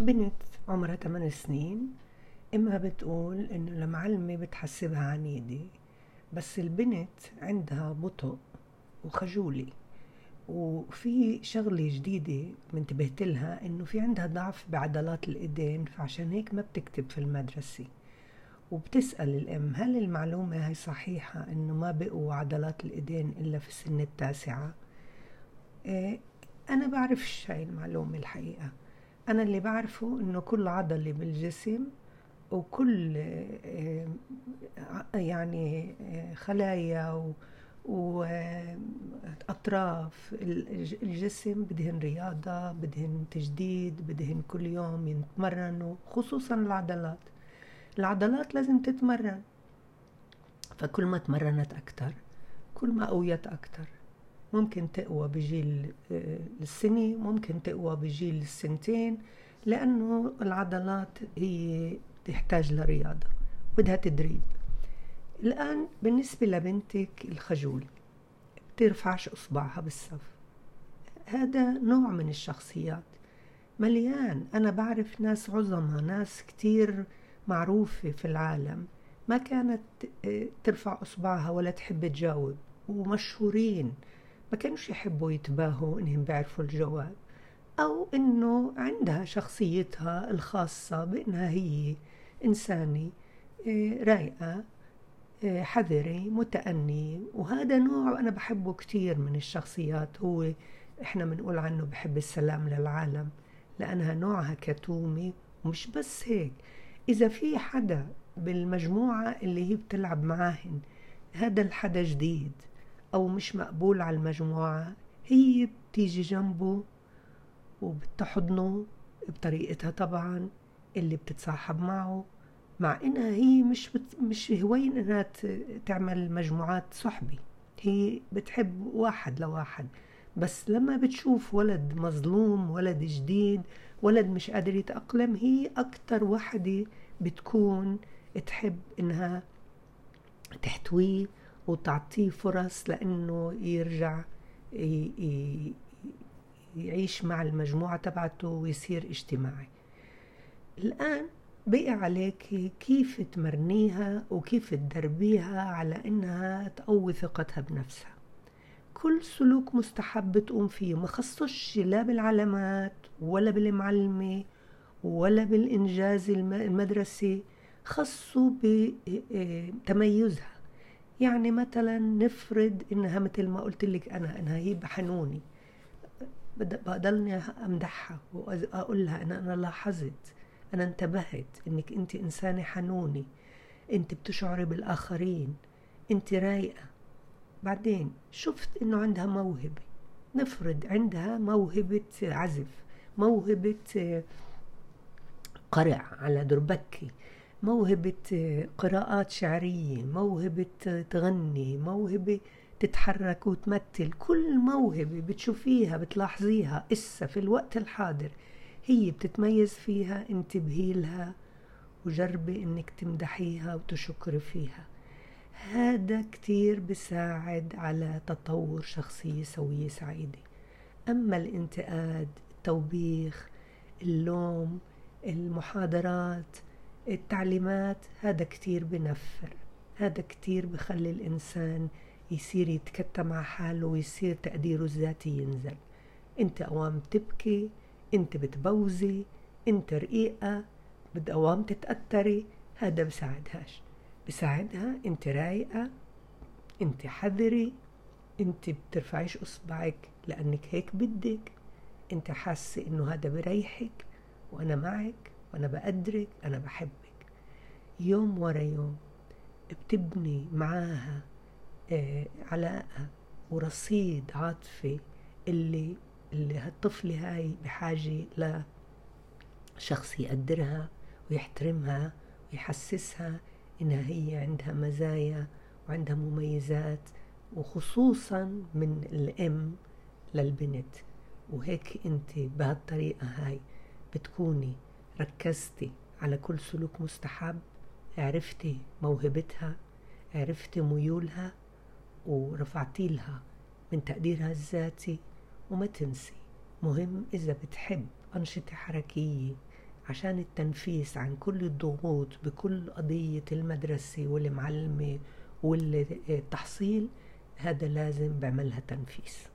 بنت عمرها 8 سنين إمها بتقول إنه المعلمة بتحسبها عنيدة بس البنت عندها بطء وخجولة وفي شغلة جديدة منتبهت لها إنه في عندها ضعف بعضلات الإيدين فعشان هيك ما بتكتب في المدرسة وبتسأل الأم هل المعلومة هي صحيحة إنه ما بقوا عضلات الإيدين إلا في السن التاسعة؟ إيه أنا بعرفش هاي المعلومة الحقيقة أنا اللي بعرفه إنه كل عضلة بالجسم وكل آه، يعني آه، خلايا وأطراف الجسم بدهن رياضة بدهن تجديد بدهن كل يوم يتمرنوا خصوصا العضلات. العضلات لازم تتمرن. فكل ما تمرنت أكتر كل ما قويت أكتر. ممكن تقوى بجيل آه، السنة ممكن تقوى بجيل السنتين لأنه العضلات هي تحتاج لرياضة بدها تدريب. الآن بالنسبة لبنتك الخجول بترفعش إصبعها بالصف. هذا نوع من الشخصيات. مليان. أنا بعرف ناس عظمى ناس كتير معروفة في العالم. ما كانت آه، ترفع إصبعها ولا تحب تجاوب. ومشهورين. ما كانوش يحبوا يتباهوا إنهم بيعرفوا الجواب أو إنه عندها شخصيتها الخاصة بإنها هي إنسانة آه، رايقة آه، حذرة متأني وهذا نوع أنا بحبه كتير من الشخصيات. هو إحنا بنقول عنه بحب السلام للعالم لأنها نوعها كتومي ومش بس هيك. إذا في حدا بالمجموعة اللي هي بتلعب معاهن هذا الحدا جديد. أو مش مقبول على المجموعة هي بتيجي جنبه وبتحضنه بطريقتها طبعا اللي بتتصاحب معه مع إنها هي مش بت... مش هوين إنها تعمل مجموعات صحبة هي بتحب واحد لواحد. بس لما بتشوف ولد مظلوم ولد جديد ولد مش قادر يتأقلم هي أكتر وحدة بتكون تحب إنها تحتويه وتعطيه فرص لأنه يرجع يعيش مع المجموعة تبعته ويصير اجتماعي. الآن بقي عليك كيف تمرنيها وكيف تدربيها على إنها تقوي ثقتها بنفسها. كل سلوك مستحب بتقوم فيه ما خصش لا بالعلامات ولا بالمعلمة ولا بالإنجاز المدرسي خصوا بتميزها يعني مثلا نفرض إنها مثل ما قلت لك أنا إنها هي بحنوني. بضلني أمدحها واقول لها أنا أنا لاحظت أنا انتبهت إنك أنت إنسانة حنونه أنت بتشعري بالآخرين. أنت رايقة. بعدين شفت إنه عندها موهبة. نفرض عندها موهبة عزف موهبة قرع على دربكي. موهبة قراءات شعرية موهبة تغني موهبة تتحرك وتمثل. كل موهبة بتشوفيها بتلاحظيها إسا في الوقت الحاضر هي بتتميز فيها انتبهي لها وجربي إنك تمدحيها وتشكري فيها. هذا كتير بساعد على تطور شخصية سوية سعيدة. أما الانتقاد التوبيخ اللوم المحاضرات التعليمات هذا كتير بنفر هذا كتير بخلي الإنسان يصير يتكتى مع حاله ويصير تقديره الذاتي ينزل. انت اوام تبكي انت بتبوزي انت رقيقة بدوام تتأثري هذا بساعدهاش. بساعدها انت رايقة انت حذري انت بترفعيش اصبعك لأنك هيك بدك انت حاسة إنه هذا بريحك وأنا معك. وأنا بقدرك أنا بحبك. يوم ورا يوم بتبني معاها آه علاقة ورصيد عاطفي اللي اللي هالطفلة هاي بحاجة لشخص يقدرها ويحترمها ويحسسها إنها هي عندها مزايا وعندها مميزات وخصوصا من الأم للبنت. وهيك أنت بهالطريقة هاي بتكوني. ركزتي على كل سلوك مستحب عرفتي موهبتها عرفتي ميولها ورفعتي لها من تقديرها الذاتي. وما تنسي مهم إذا بتحب أنشطة حركية عشان التنفيس عن كل الضغوط بكل قضية المدرسة والمعلمة والتحصيل هذا لازم بعملها تنفيس.